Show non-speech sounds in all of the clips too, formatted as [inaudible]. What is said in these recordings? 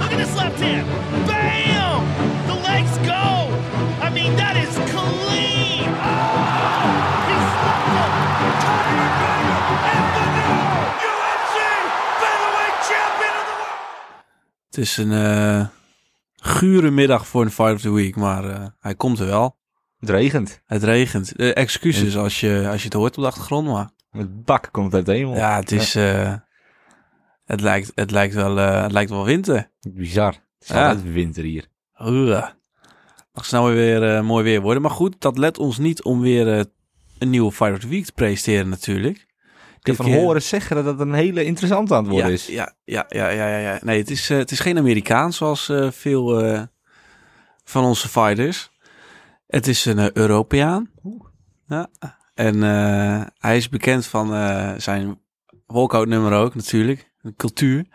Look at this left hand. Bam! The legs go. I mean, that is clean. Oh! He slipped him. And the new UFC featherweight champion of the world. Het is een eh, gure middag voor een Fight of the Week, maar eh, hij komt er wel. Het regent. Het regent. Eh, excuses als je, als je het hoort op de achtergrond, maar Met bak komt het uit de hemel. ja, het is... eh, het, lijkt, het, lijkt wel, eh, het lijkt wel winter. Bizar. Het is altijd winter hier. Oeh. Mag snel weer eh, mooi weer worden. Maar goed, dat let ons niet om weer eh, een nieuwe Fight of the Week te presenteren natuurlijk. Ik heb van keer- horen zeggen dat het een hele interessante aan het worden ja, is. Ja, ja, ja, ja, ja, ja. Nee, het is, het is geen Amerikaans zoals veel van onze fighters. Het is een Europeaan. Ja. En hij is bekend van zijn walkout nummer ook natuurlijk. Cultuur.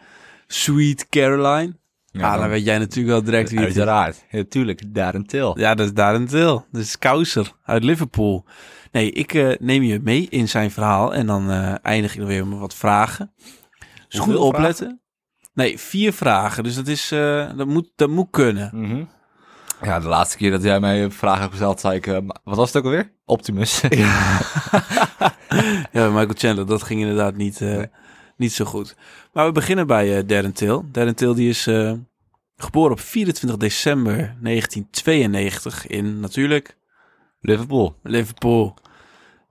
Sweet Caroline. Ja, dan weet jij natuurlijk wel direct wie het is. Uiteraard. Ja, tuurlijk, daar een til. Ja, dat is daar een til. Dat is Kouser uit Liverpool. Nee, ik eh, neem je mee in zijn verhaal en dan eh, eindig ik weer met wat vragen. Dus goed opletten. Nee, vier vragen. Dus dat, is, eh, dat, moet, dat moet kunnen. Mhm. Ja, de laatste keer dat jij mij vraag hebt gesteld, zei ik... wat was het ook alweer? Optimus. [laughs] Ja, Michael Chandler, dat ging inderdaad niet, niet zo goed. Maar we beginnen bij eh Darren Till. Darren Till die is eh, geboren op 24 december 1992 in natuurlijk Liverpool. Liverpool.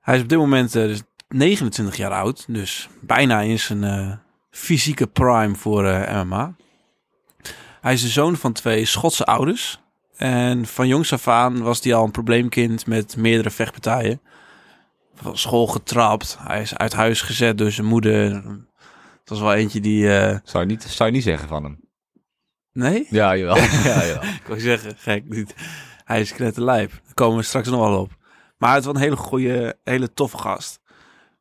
Hij is op dit moment eh, dus 29 jaar oud. Dus bijna in zijn fysieke prime voor MMA. Hij is de zoon van twee Schotse ouders. En van jongs af aan was hij al een probleemkind met meerdere vechtpartijen. Van school getrapt. Hij is uit huis gezet door zijn moeder. Was wel eentje die... eh, Zou je niet, zou je niet zeggen van hem? Nee? Ja, jawel. [laughs] ja, jawel. Ik wou zeggen, gek niet. Hij is knetterlijp. Daar komen we straks nog wel op. Maar het was een hele goede, hele toffe gast.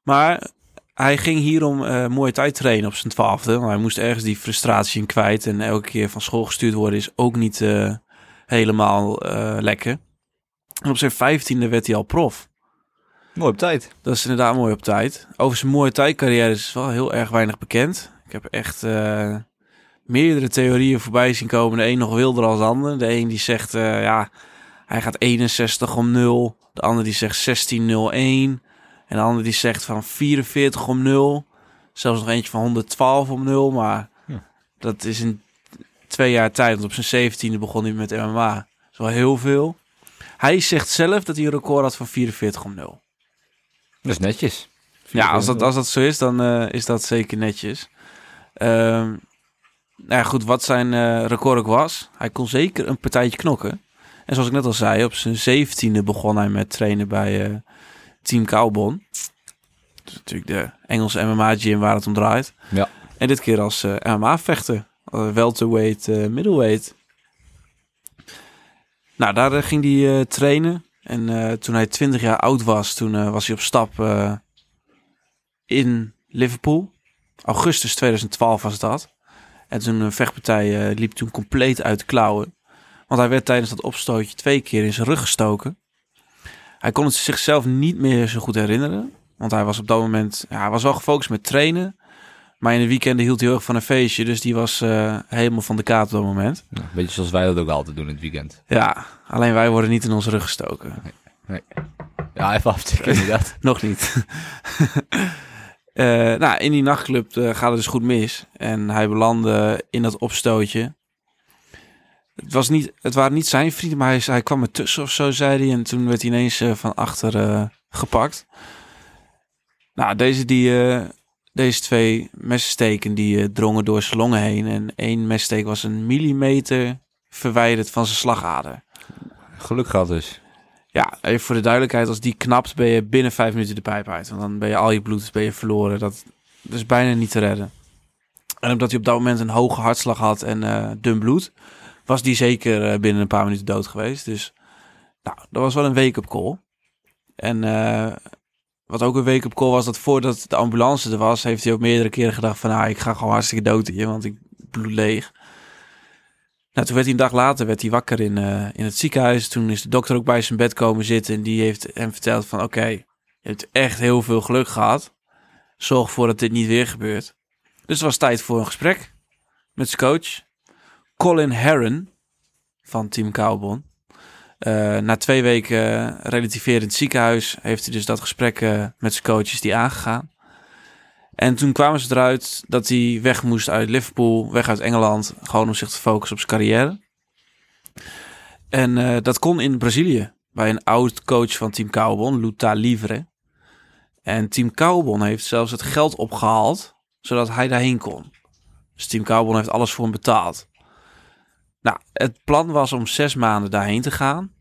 Maar hij ging hierom eh mooie tijd trainen op zijn twaalfde. Want hij moest ergens die frustratie in kwijt. En elke keer van school gestuurd worden is ook niet eh, helemaal eh, lekker. En op zijn vijftiende werd hij al prof. Mooi op tijd. Dat is inderdaad mooi op tijd. Over zijn mooie tijdcarrière is wel heel erg weinig bekend. Ik heb echt eh, meerdere theorieën voorbij zien komen. De een nog wilder als de ander. De een die zegt, eh, ja, hij gaat 61 om 0. De ander die zegt 16-0-1. En de ander die zegt van 44 om 0. Zelfs nog eentje van 112 om 0. Maar Ja. dat is in twee jaar tijd. Want op zijn 17e begon hij met MMA. Dat is wel heel veel. Hij zegt zelf dat hij een record had van 44 om 0. Dat is netjes. Ja, als dat, als dat zo is, dan eh, is dat zeker netjes. Ehm nou ja, goed, wat zijn eh, record ook was, hij kon zeker een partijtje knokken. En zoals ik net al zei, op zijn zeventiende begon hij met trainen bij eh, Team Cowbon. Dat is natuurlijk de Engelse MMA-gym waar het om draait. Ja. En dit keer als MMA-vechter. Welterweight, middleweight. Nou, daar ging hij trainen. En eh, toen hij 20 jaar oud was, toen eh, was hij op stap eh, in Liverpool. Augustus 2012 was dat. En toen een vechtpartij liep toen compleet uit klauwen. Want hij werd tijdens dat opstootje twee keer in zijn rug gestoken. Hij kon het zichzelf niet meer zo goed herinneren. Want hij was op dat moment, ja, hij was wel gefocust met trainen. Maar in de weekenden hield hij heel erg van een feestje. Dus die was eh, helemaal van de kaart op dat moment. Ja, een beetje zoals wij dat ook altijd doen in het weekend. Ja, alleen wij worden niet in onze rug gestoken. Ja, even aftikken inderdaad. [laughs] Nog niet. [laughs] Eh, nou, in die nachtclub eh, gaat het dus goed mis. En hij belandde in dat opstootje. Het, was niet, het waren niet zijn vrienden, maar hij, hij kwam ertussen of zo, zei hij. En toen werd hij ineens van achter gepakt. Nou, deze, die, deze twee messteken die eh, drongen door zijn longen heen. En één messteek was een millimeter verwijderd van zijn slagader. Geluk gehad dus. Ja, even voor de duidelijkheid, als die knapt, ben je binnen vijf minuten de pijp uit. Want dan ben je al je bloed ben je verloren. Dat, is bijna niet te redden. En omdat hij op dat moment een hoge hartslag had en eh, dun bloed, was die zeker eh, binnen een paar minuten dood geweest. Dus nou, dat was wel een wake-up call. En eh, wat ook een wake-up call was, dat voordat de ambulance er was, heeft hij ook meerdere keren gedacht van, ah, ik ga gewoon hartstikke dood hier, want ik bloed leeg. Nou, toen werd hij een dag later werd hij wakker in, eh, in het ziekenhuis. Toen is de dokter ook bij zijn bed komen zitten. En die heeft hem verteld van... Oké, je hebt echt heel veel geluk gehad. Zorg ervoor dat dit niet weer gebeurt. Dus het was tijd voor een gesprek met zijn coach. Colin Herron van Team Cowbon. Eh, na twee weken relativerend in het ziekenhuis heeft hij dus dat gesprek eh, met zijn coaches die aangegaan. En toen kwamen ze eruit dat hij weg moest uit Liverpool, weg uit Engeland, gewoon om zich te focussen op zijn carrière. En eh, dat kon in Brazilië, bij een oud coach van Team Cowbon, Luta Livre. En Team Cowbon heeft zelfs het geld opgehaald, zodat hij daarheen kon. Dus Team Cowbon heeft alles voor hem betaald. Nou, het plan was om zes maanden daarheen te gaan.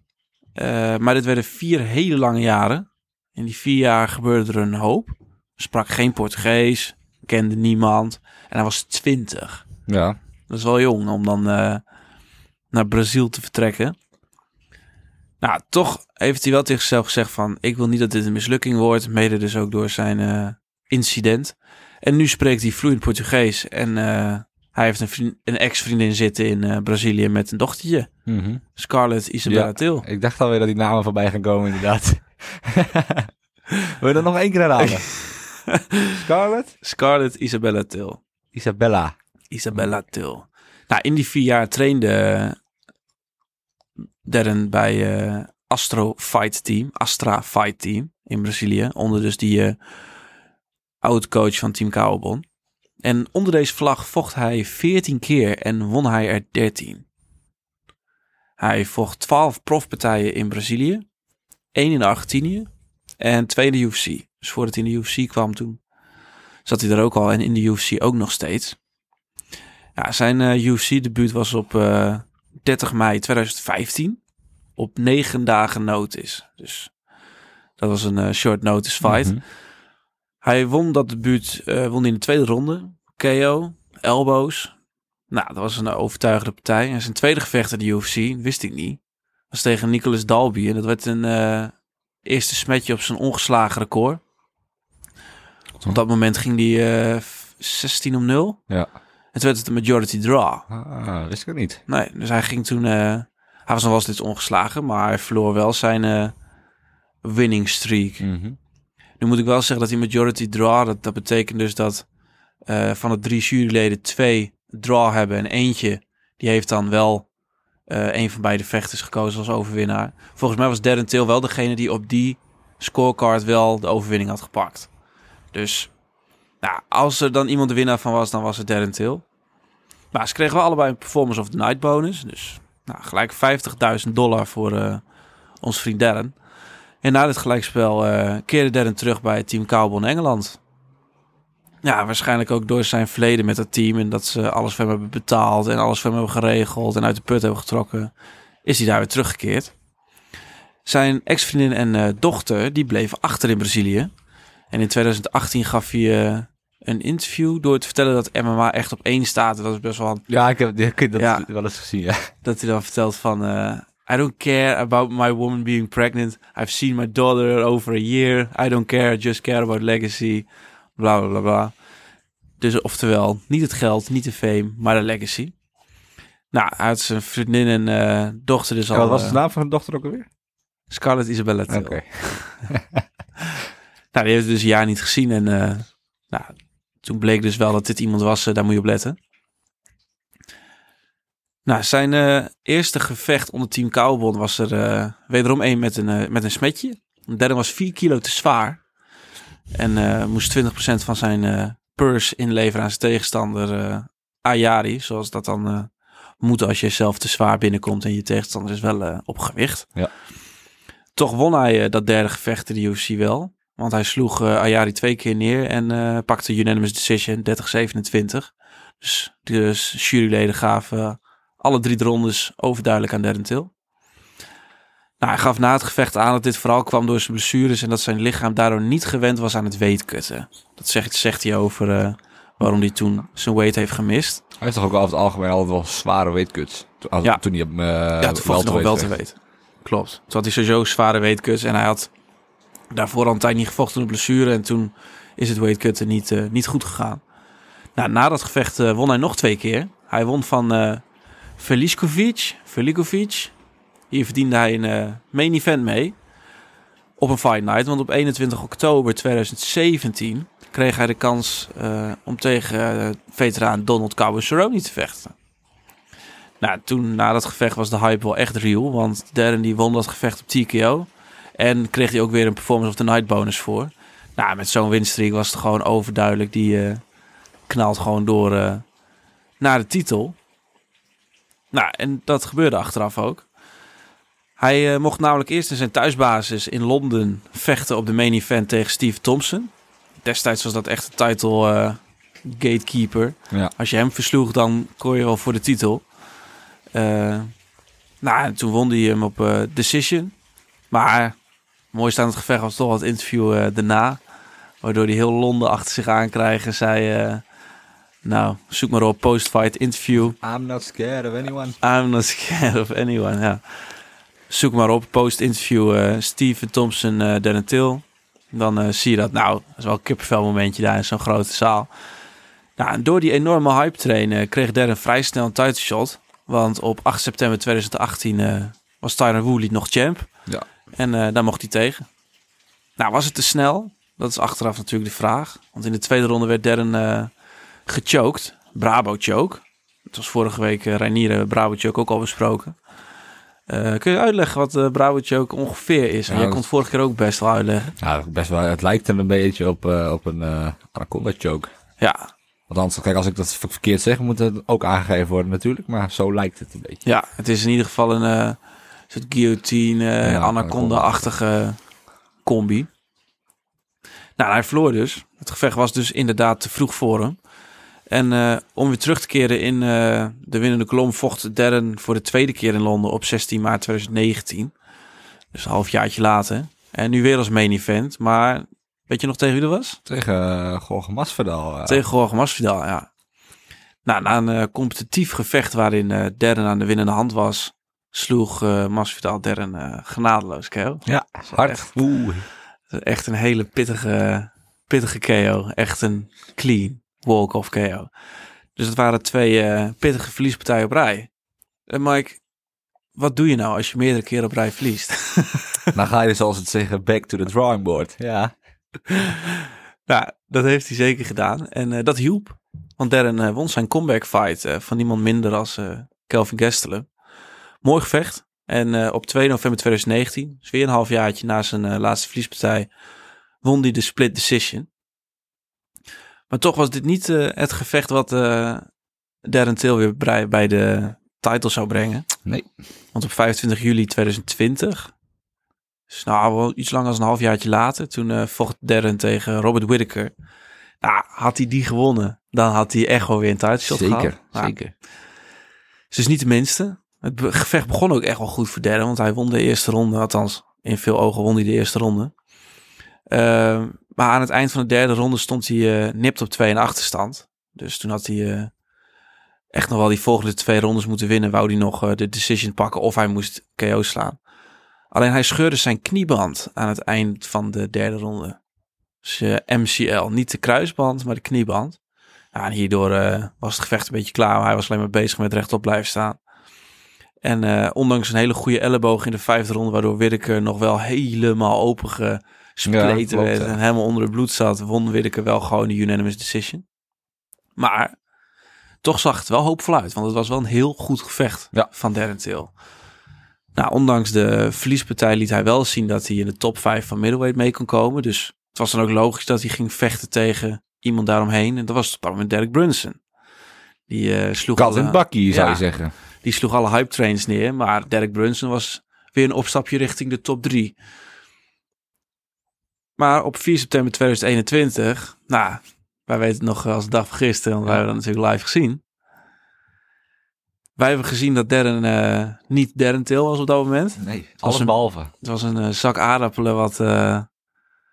Eh, maar dit werden vier hele lange jaren. In die vier jaar gebeurde er een hoop. Sprak geen Portugees, kende niemand. En hij was twintig. Ja. Dat is wel jong om dan eh, naar Brazil te vertrekken. Nou, toch heeft hij wel tegen zichzelf gezegd van... ik wil niet dat dit een mislukking wordt. Mede dus ook door zijn eh, incident. En nu spreekt hij vloeiend Portugees. En hij heeft een, vriend- een ex-vriendin zitten in eh, Brazilië met een dochtertje. Scarlett Isabella Ja. Til. Ik dacht alweer dat die namen voorbij gaan komen, inderdaad. [laughs] Wil je dat nog één keer herhalen? [laughs] Scarlett? Scarlett Isabella Til. Isabella. Isabella Til. Nou, in die vier jaar trainde Darren bij eh, Astro Fight Team, Astra Fight Team in Brazilië, onder dus die eh oud-coach van Team Cowbon. En onder deze vlag vocht hij 14 keer en won hij er 13. Hij vocht 12 profpartijen in Brazilië, één in Argentinië en twee in de UFC. Dus voordat hij in de UFC kwam toen zat hij er ook al en in de UFC ook nog steeds. Ja, zijn eh, UFC-debuut was op eh, 30 mei 2015. Op negen dagen notice. Dus dat was een eh, short notice fight. Mhm. Hij won dat debuut eh, won in de tweede ronde. KO, elbows. Nou, dat was een overtuigende partij. En zijn tweede gevecht in de UFC, wist ik niet, was tegen Nicholas Dalby. En dat werd een eh, eerste smetje op zijn ongeslagen record. Op dat moment ging hij eh, 16 om 0. Ja. En toen werd het een majority draw. Ah, wist ik ook niet. Nee, dus hij ging toen... hij was nog wel steeds ongeslagen, maar hij verloor wel zijn winning streak. Mhm. Nu moet ik wel zeggen dat die majority draw, dat, dat betekent dus dat eh, van de drie juryleden twee draw hebben en eentje, die heeft dan wel eh, een van beide vechters gekozen als overwinnaar. Volgens mij was Darren Till wel degene die op die scorecard wel de overwinning had gepakt. Dus nou, als er dan iemand de winnaar van was, dan was het Darren Till. Maar ze kregen wel allebei een Performance of the Night bonus. Dus nou, gelijk 50.000 dollar voor eh, ons vriend Darren. En na dit gelijkspel eh, keerde Darren terug bij Team Cowbon Engeland. Ja, waarschijnlijk ook door zijn verleden met dat team. En dat ze alles voor hem hebben betaald en alles voor hem hebben geregeld en uit de put hebben getrokken. Is hij daar weer teruggekeerd. Zijn ex-vriendin en eh, dochter, die bleven achter in Brazilië. En in 2018 gaf hij eh, een interview door te vertellen dat MMA echt op één staat. En dat is best wel een Ja, ik heb, [laughs] ik heb dat Ja. wel eens gezien, ja. dat hij dan vertelt van... I don't care about my woman being pregnant. I've seen my daughter over a year. I don't care, just care about legacy. Bla, bla, bla, bla. Dus oftewel, niet het geld, niet de fame, maar de legacy. Nou, hij had zijn vriendin en eh, dochter dus al... Wat was eh, de naam van de dochter ook alweer? Scarlett Isabella. Oké. [laughs] Nou, die heeft het dus een jaar niet gezien. En eh, nou, toen bleek dus wel dat dit iemand was, daar moet je op letten. Nou, zijn eh, eerste gevecht onder Team Cowbon was er eh, wederom een met een, eh, met een smetje. De derde was 4 kilo te zwaar. En moest 20% van zijn purse inleveren aan zijn tegenstander Ayari. Zoals dat dan moet als je zelf te zwaar binnenkomt en je tegenstander is wel op gewicht. Ja. Toch won hij dat derde gevecht in de UFC wel. Want hij sloeg Ayari twee keer neer en pakte unanimous decision 30-27. Dus de juryleden gaven alle drie de rondes overduidelijk aan Till. Nou, hij gaf na het gevecht aan dat dit vooral kwam door zijn blessures en dat zijn lichaam daardoor niet gewend was aan het weightcutten. Dat zegt, zegt hij over eh, waarom hij toen zijn weight heeft gemist. Hij heeft toch ook over het algemeen altijd wel zware weightcuts. Toen, Ja. toen hij op uh, ja, toen hij nog wel te weten. Klopt. Toen had hij sowieso zware weightcuts en hij had daarvoor al een tijd niet gevochten door een blessure en toen is het weightcutten niet, eh, niet goed gegaan. Nou, na dat gevecht won hij nog twee keer. Hij won van Veliskovic. Hier verdiende hij een eh, main event mee. Op een fight night. Want op 21 oktober 2017 kreeg hij de kans eh, om tegen eh, veteraan Donald Cowboy te vechten. Nou, toen na dat gevecht was de hype wel echt real. Want Darren die won dat gevecht op TKO. En kreeg hij ook weer een performance of the night bonus voor. Nou, met zo'n winstreak was het gewoon overduidelijk. Die knalt gewoon door naar de titel. Nou, en dat gebeurde achteraf ook. Hij eh, mocht namelijk eerst in zijn thuisbasis in Londen vechten op de main event tegen Steve Thompson. Destijds was dat echt een title eh, gatekeeper. Ja. Als je hem versloeg, dan kon je wel voor de titel. Eh, nou, en toen won hij hem op decision. Maar mooi staan het gevecht was toch wat interview daarna. Waardoor hij heel Londen achter zich aankrijgen. Zei, nou, zoek maar op post-fight interview. I'm not scared of anyone. I'm not scared of anyone, ja. Zoek maar op, post-interview eh Steven Thompson, eh Darren Till. Dan eh, zie je dat, nou, dat is wel een kippenvel momentje daar in zo'n grote zaal. Nou, en door die enorme hype train eh, kreeg Darren vrij snel een title shot. Want op 8 september 2018 eh, was Tyron Woodley nog champ. Ja. En eh, daar mocht hij tegen. Nou, was het te snel? Dat is achteraf natuurlijk de vraag. Want in de tweede ronde werd Darren eh gechoked. Brabo choke. Het was vorige week uh, Reinier Brabo choke ook al besproken. Eh, kun je uitleggen wat de Brabo choke ongeveer is? Ja, Jij dat- kon het vorige keer ook best wel uitleggen. Ja, best wel. Het lijkt er een beetje op, eh, op een eh anaconda choke. Ja, Althans, kijk, als ik dat ver- verkeerd zeg, moet het ook aangegeven worden natuurlijk. Maar zo lijkt het een beetje. ja het is in ieder geval een eh, soort guillotine, eh, Ja, anaconda-achtige combi. Nou, hij verloor dus. Het gevecht was dus inderdaad te vroeg voor hem. En eh, om weer terug te keren in eh, de winnende kolom vocht Darren voor de tweede keer in Londen op 16 maart 2019. Dus een halfjaartje later. En nu weer als main event. Maar weet je nog tegen wie dat was? Tegen uh, Masvidal. Tegen Jorge Masvidal, ja. Nou, na een competitief gevecht waarin Darren aan de winnende hand was, sloeg Masvidal Darren genadeloos KO. Ja, hard. echt- Oeh. Echt een hele pittige, pittige KO. Echt een clean walk-off KO. Dus het waren twee eh, pittige verliespartijen op rij. En Mike, wat doe je nou als je meerdere keren op rij verliest? Dan [laughs] ga je, zoals het zeggen, back to the drawing board. Ja. [laughs] Nou, dat heeft hij zeker gedaan. En eh, dat hielp. Want Darren eh, won zijn comeback fight eh, van niemand minder als eh, Kelvin Gastelum. Mooi gevecht. En eh, op 2 november 2019, dus weer een halfjaartje na zijn eh, laatste verliespartij, won hij de split decision. Maar toch was dit niet eh, het gevecht wat eh Darren Till weer bij, bij de title zou brengen. Nee. Want op 25 juli 2020, dus nou wel iets langer dan een halfjaartje later, toen eh, vocht Darren tegen Robert Whittaker. Nou, had hij die gewonnen, dan had hij echt wel weer een title shot gehad. Zeker, Nou, zeker. het is dus niet de minste. Het gevecht begon ook echt wel goed voor Darren, want hij won de eerste ronde. Althans, in veel ogen won hij de eerste ronde. Ehm, maar aan het eind van de derde ronde stond hij eh, nipt op 2 in achterstand. Dus toen had hij eh, echt nog wel die volgende twee rondes moeten winnen. Wou hij nog eh, de decision pakken of hij moest KO slaan. Alleen hij scheurde zijn knieband aan het eind van de derde ronde. Dus MCL, niet de kruisband, maar de knieband. Ja, en hierdoor was het gevecht een beetje klaar. Maar hij was alleen maar bezig met rechtop blijven staan. En ondanks een hele goede elleboog in de vijfde ronde, waardoor Whittaker nog wel helemaal open Ja, werd ja. en helemaal onder het bloed zat, won Whittaker wel gewoon de unanimous decision. Maar toch zag het wel hoopvol uit, want het was wel een heel goed gevecht Ja. van Darren Till. Nou, ondanks de verliespartij liet hij wel zien dat hij in de top 5 van middleweight mee kon komen. Dus het was dan ook logisch dat hij ging vechten tegen iemand daaromheen. En dat was op dat moment Derek Brunson. Die eh, sloeg Kat alle- bakkie, zou ja, je zeggen. die sloeg alle hype trains neer. Maar Derek Brunson was weer een opstapje richting de top 3. Maar op 4 september 2021, nou, wij weten het nog als de dag van gisteren, want wij hebben dat natuurlijk live gezien. Wij hebben gezien dat Darren eh, niet Darren Till was op dat moment. Nee, alles een- behalve. Het was een eh, zak aardappelen wat eh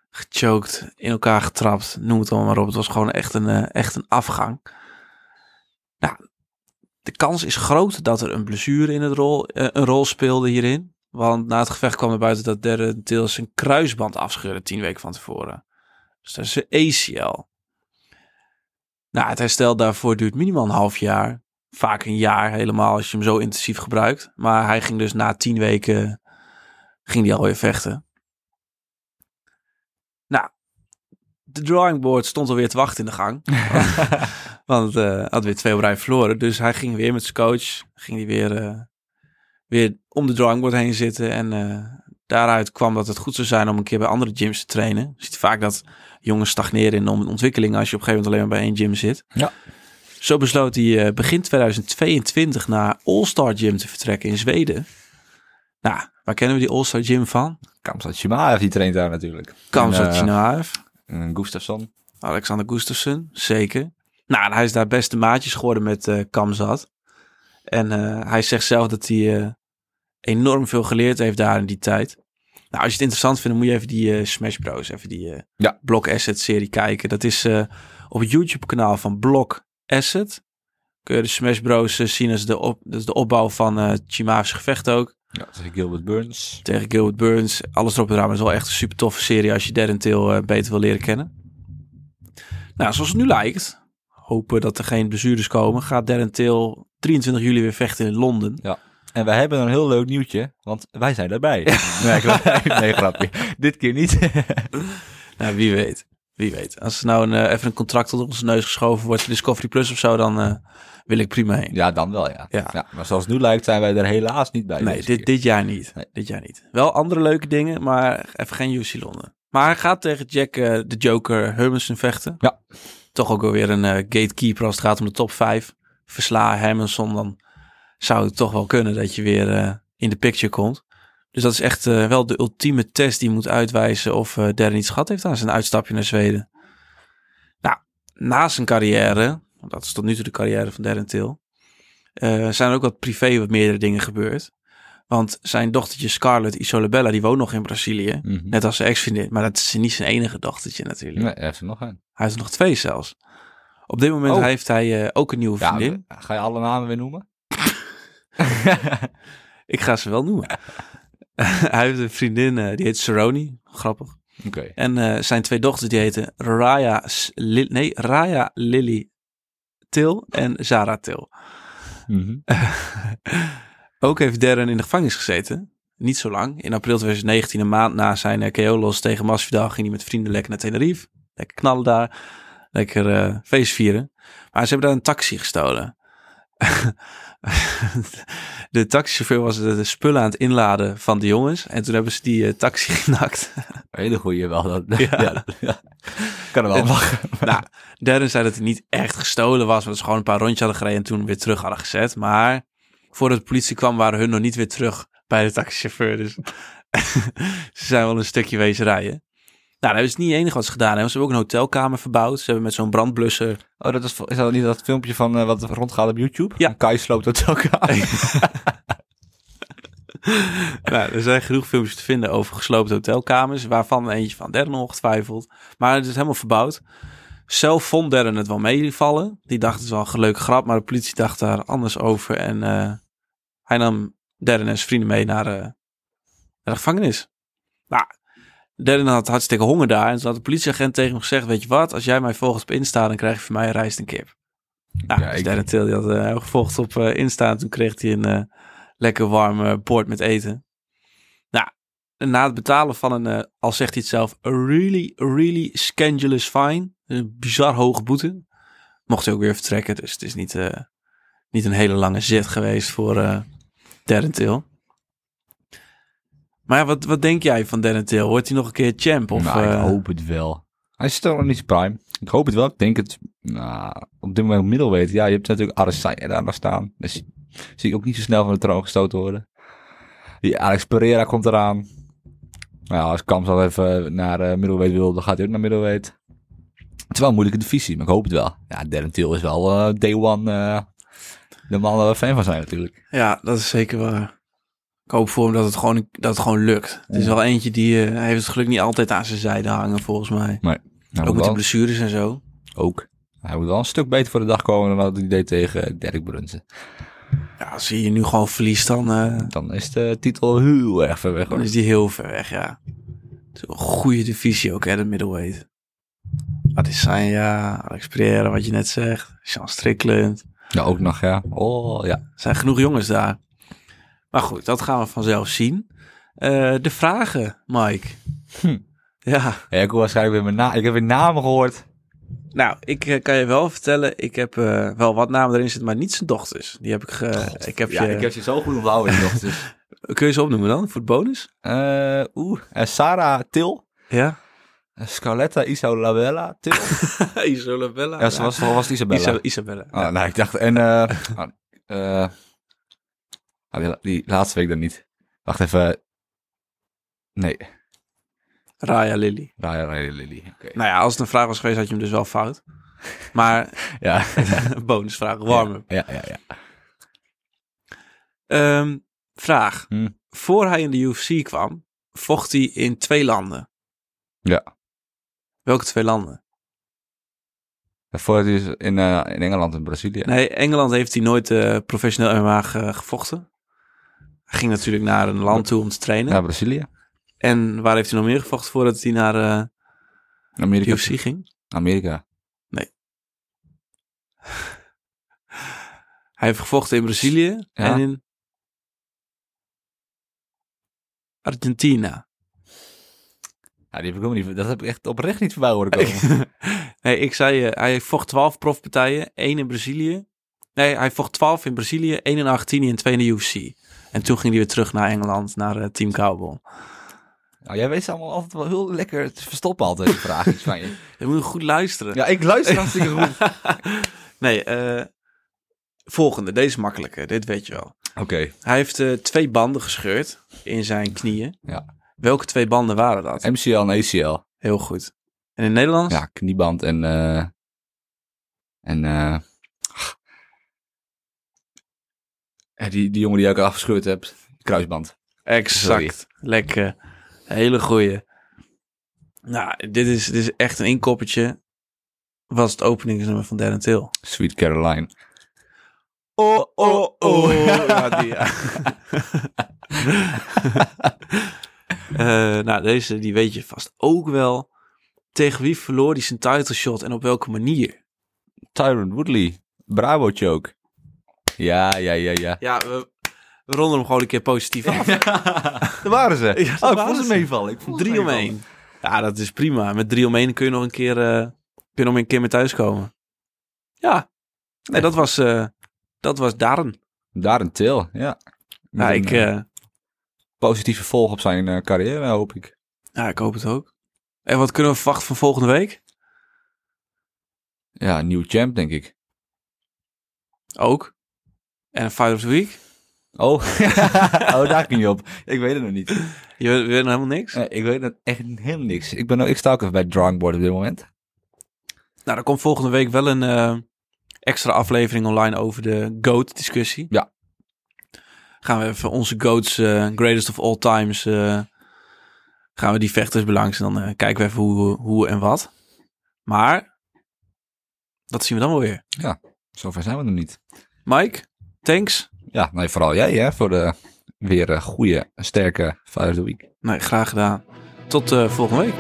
gechoked, in elkaar getrapt, noem het allemaal maar op. Het was gewoon echt een, echt een afgang. Nou, de kans is groot dat er een blessure in het rol, een rol speelde hierin. Want na het gevecht kwam er buiten dat Darren Till zijn kruisband afscheurde tien weken van tevoren. Dus dat is een ACL. Nou, het herstel daarvoor duurt minimaal een half jaar. Vaak een jaar helemaal als je hem zo intensief gebruikt. Maar hij ging dus na tien weken ging hij alweer vechten. Nou, de drawing board stond alweer te wachten in de gang. [laughs] Want eh had weer twee op rij verloren. Dus hij ging weer met zijn coach. Ging hij weer, eh, weer om de drawingboard heen zitten. En eh, daaruit kwam dat het goed zou zijn om een keer bij andere gyms te trainen. Je ziet vaak dat jongens stagneren in ontwikkeling als je op een gegeven moment alleen maar bij één gym zit. Ja. Zo besloot hij eh, begin 2022 naar All-Star Gym te vertrekken in Zweden. Nou, waar kennen we die All-Star Gym van? Kamsat Shimaev, die traint daar natuurlijk. Kamzat En, eh, en Gustafsson. Alexander Gustafsson, zeker. Nou, hij is daar beste maatjes geworden met Kamzat. En hij zegt zelf dat hij eh, enorm veel geleerd heeft daar in die tijd. Nou, als je het interessant vindt, moet je even die eh, Smash Bros. Even die eh Ja. Block Asset serie kijken. Dat is eh, op het YouTube kanaal van Block Asset. Kun je de Smash Bros. zien als de, op, dat is de opbouw van eh Chimaev's gevecht ook. Ja, is Gilbert Burns. Tegen Gilbert Burns. Alles erop en eraan. Maar het is wel echt een super toffe serie als je eh, beter wil leren kennen. Nou, zoals het nu lijkt. Hopen dat er geen blessures komen. Gaat Darren Till 23 juli weer vechten in Londen. En wij hebben een heel leuk nieuwtje, want wij zijn erbij. nee, [laughs] nee, grapje. Dit keer niet. [laughs] Nou, wie weet. Wie weet. Als er nou een, eh, even een contract onder onze neus geschoven wordt Discovery Plus of zo, dan eh, wil ik prima heen. ja, dan wel, ja. Ja. Maar zoals het nu lijkt, zijn wij er helaas niet bij. nee, dit, dit jaar niet. Nee. Dit jaar niet. Wel andere leuke dingen, maar even geen UC Londen. Maar hij gaat tegen Jack eh, de Joker Hermanson vechten. Ja. Toch ook alweer een gatekeeper als het gaat om de top 5. Versla Hermanson, dan zou het toch wel kunnen dat je weer eh, in de picture komt. Dus dat is echt eh, wel de ultieme test die moet uitwijzen of Darren iets gehad heeft aan zijn uitstapje naar Zweden. Nou, na zijn carrière, want dat is tot nu toe de carrière van Darren Till, zijn er ook wat privé wat meerdere dingen gebeurd. Want zijn dochtertje Scarlett Isolabella, die woont nog in Brazilië. Mhm. Net als zijn ex-vriendin. Maar dat is niet zijn enige dochtertje natuurlijk. Nee, er is er nog een. Hij heeft er nog twee zelfs. Op dit moment Oh. heeft hij ook een nieuwe Ja, vriendin. ga je alle namen weer noemen? [laughs] Ik ga ze wel noemen. [laughs] hij heeft een vriendin, eh, die heet Saroni. Grappig. Oké. En eh, zijn twee dochters, die heten Raya, nee, Raya Lily Til en Zara Til. Mhm. [laughs] Ook heeft Darren in de gevangenis gezeten. Niet zo lang. In april 2019, een maand na zijn eh, KO-los tegen Masvidal, ging hij met vrienden lekker naar Tenerife. Lekker knallen daar. Lekker eh, feest vieren. Maar ze hebben daar een taxi gestolen. [laughs] de taxichauffeur was de, spullen aan het inladen van de jongens. En toen hebben ze die eh, taxi [laughs] genakt. Hele goeie wel. Dat, Ja. ja. [laughs] ja. Kan er wel En- lachen. nou, Darren zei dat hij niet echt gestolen was. Maar ze gewoon een paar rondjes hadden gereden en toen weer terug hadden gezet. Maar voordat de politie kwam, waren hun nog niet weer terug bij de taxichauffeur. Dus ze zijn wel een stukje wezen rijden. Nou, dat is niet het enige wat ze gedaan hebben. Ze hebben ook een hotelkamer verbouwd. Ze hebben met zo'n brandblusser... Oh, dat is, is dat niet dat filmpje van eh, wat rondgaat op YouTube? Ja. Kai sloopt aan. [laughs] [laughs] nou, er zijn genoeg filmpjes te vinden over gesloopte hotelkamers. Waarvan eentje van Darren ongetwijfeld. Maar het is helemaal verbouwd. Zelf vond Darren het wel meevallen. Die dacht het is wel een leuke grap. Maar de politie dacht daar anders over. En eh, hij nam Darren en zijn vrienden mee naar, eh, naar de gevangenis. Nou, Darren had hartstikke honger daar. En toen had de politieagent tegen hem gezegd... Weet je wat, als jij mij volgt op Insta... dan krijg je van mij een rijst en kip. Nou, Kijk. dus Darren Till die had gevolgd op eh, Insta. En toen kreeg hij een... eh, lekker warm eh, bord met eten. Nou, na het betalen van een, al zegt hij het zelf, a really, really scandalous fine. Een bizar hoge boete. Mocht hij ook weer vertrekken, dus het is niet, niet een hele lange zit geweest voor Darren Till. Maar wat, wat denk jij van Till? Wordt hij nog een keer champ? Of, nou, ik eh, hoop het wel. Hij is toch nog niet prime. Ik hoop het wel. Ik denk het. Nou, op dit moment middelweight. Ja, je hebt natuurlijk Adesanya daar nog staan. Dus zie ik ook niet zo snel van de troon gestoten worden. Die Alex Pereira komt eraan. Nou als Kamp al even naar uh, middelweight wil, dan gaat hij ook naar middelweight. Het is wel een moeilijke divisie, maar ik hoop het wel. Ja, Darren Till is wel eh, day one de man waar we fan van zijn natuurlijk. Ja, dat is zeker waar. Ik hoop voor hem dat het gewoon, dat het gewoon lukt. Het is Ja. wel eentje die hij heeft het geluk niet altijd aan zijn zijde hangen, volgens mij. Ook met wel- de blessures en zo. ook. Hij moet wel een stuk beter voor de dag komen dan wat hij deed tegen Derek Brunson. Ja, als hij nu gewoon verliest, dan, eh, Dan is de titel heel erg ver weg. dan is die heel ver weg, ja. Het is een goede divisie ook, hè, de middleweight. Adesanya, Alex Pereira, wat je net zegt. Sean Strickland. Ja, ook nog, ja. Oh, ja. Er zijn genoeg jongens daar. Maar goed, dat gaan we vanzelf zien. Eh, de vragen, Mike. Hm. Ja, ja ik, hoor waarschijnlijk weer mijn na ik heb weer namen gehoord. Nou, ik eh, kan je wel vertellen, ik heb eh, wel wat namen erin zitten, maar niet zijn dochters. Die heb ik, ik heb ja, je, ik heb je zo goed onthouden nog. Dus. [laughs] kun je ze opnoemen dan, voor het bonus? Eh, Oeh, eh, Sarah Til. Ja. Scarletta Isabella Til. [laughs] Isabella. ja, ze was, was Isabella. Isa- Isabella. Ah, nou, ik dacht, en eh [laughs] ah, die, die laatste week dan niet. Wacht even. Nee, Raya Lily. Raya Raya Lily. Nou ja, als het een vraag was geweest, had je hem dus wel fout. Maar, [laughs] Ja. [laughs] bonusvraag, warm Ja, ja, ja. Ehm, vraag. Hm. Voor hij in de UFC kwam, vocht hij in twee landen. Ja. Welke twee landen? Voordat hij is in, eh, in Engeland en Brazilië. Nee, Engeland heeft hij nooit eh, professioneel MMA ge- gevochten. Hij ging natuurlijk naar een land toe om te trainen. Ja, Brazilië. En waar heeft hij nog meer gevochten voordat hij naar eh, Amerika. UFC ging? Amerika. [laughs] Hij heeft gevochten in Brazilië Ja. en in Argentina. Ja, die heb ik ook niet. Dat heb ik echt oprecht niet voorbij horen komen. [laughs] nee, ik zei, eh, hij vocht 12 profpartijen, één in Brazilië. Nee, hij vocht 12 in Brazilië, één in Argentinië en twee in de UFC. En toen ging hij weer terug naar Engeland, naar eh, Team Cowboy. Nou, jij weet allemaal altijd wel heel lekker te verstoppen altijd die vraagjes van je. [laughs] Je moet goed luisteren. Ja, ik luister hartstikke goed. [laughs] Nee, eh, volgende. Deze is makkelijker. Dit weet je wel. Oké. Hij heeft eh, twee banden gescheurd in zijn knieën. Ja. Welke twee banden waren dat? MCL en ACL. Heel goed. En in het Nederlands? Ja, knieband en... en... eh ja, die, die jongen die ik afgescheurd heb. Kruisband. Exact. Lekker. Hele goeie. Nou, dit is, dit is echt een inkoppertje. Was het openingsnummer van Darren Till. Sweet Caroline. Oh, oh, oh. [laughs] ja, die, ja. [laughs] Eh, nou, deze die weet je vast ook wel. Tegen wie verloor hij zijn title shot en op welke manier? Tyron Woodley. Bravo choke. Ja, ja, ja, ja. Ja, we, we ronden hem gewoon een keer positief af. [laughs] Daar waren ze. Ja, oh, ik waren vond ze meevallen. Ik vond ze Drie om één. Ja, dat is prima. Met drie om één kun je nog een keer, eh, kun je nog een keer mee thuiskomen. Ja. Nee, dat was, eh dat was Darren. Daar een til, ja. Met ik, een, eh, positief vervolg op zijn eh, carrière, hoop ik. ja, ik hoop het ook. En wat kunnen we verwachten van volgende week? Ja, een nieuw champ, denk ik. Ook. En Fight of the Week? Oh, [laughs] oh daar ging je op. Ik weet het nog niet. Je weet, weet nog helemaal niks? Nee, ik weet het echt helemaal niks. Ik, ben, ook- ik sta ook even bij het drawing board op dit moment. Nou, er komt volgende week wel een eh, extra aflevering online over de GOAT-discussie. Ja. Gaan we even onze GOATs, eh, greatest of all times, eh, gaan we die vechters belangs en dan kijken we even hoe, hoe en wat. Maar, dat zien we dan wel weer. Zover zijn we nog niet. Mike, thanks. Ja, nee, vooral jij hè, voor de weer eh, goede, sterke of the Week. Nee, graag gedaan. Tot eh, volgende week.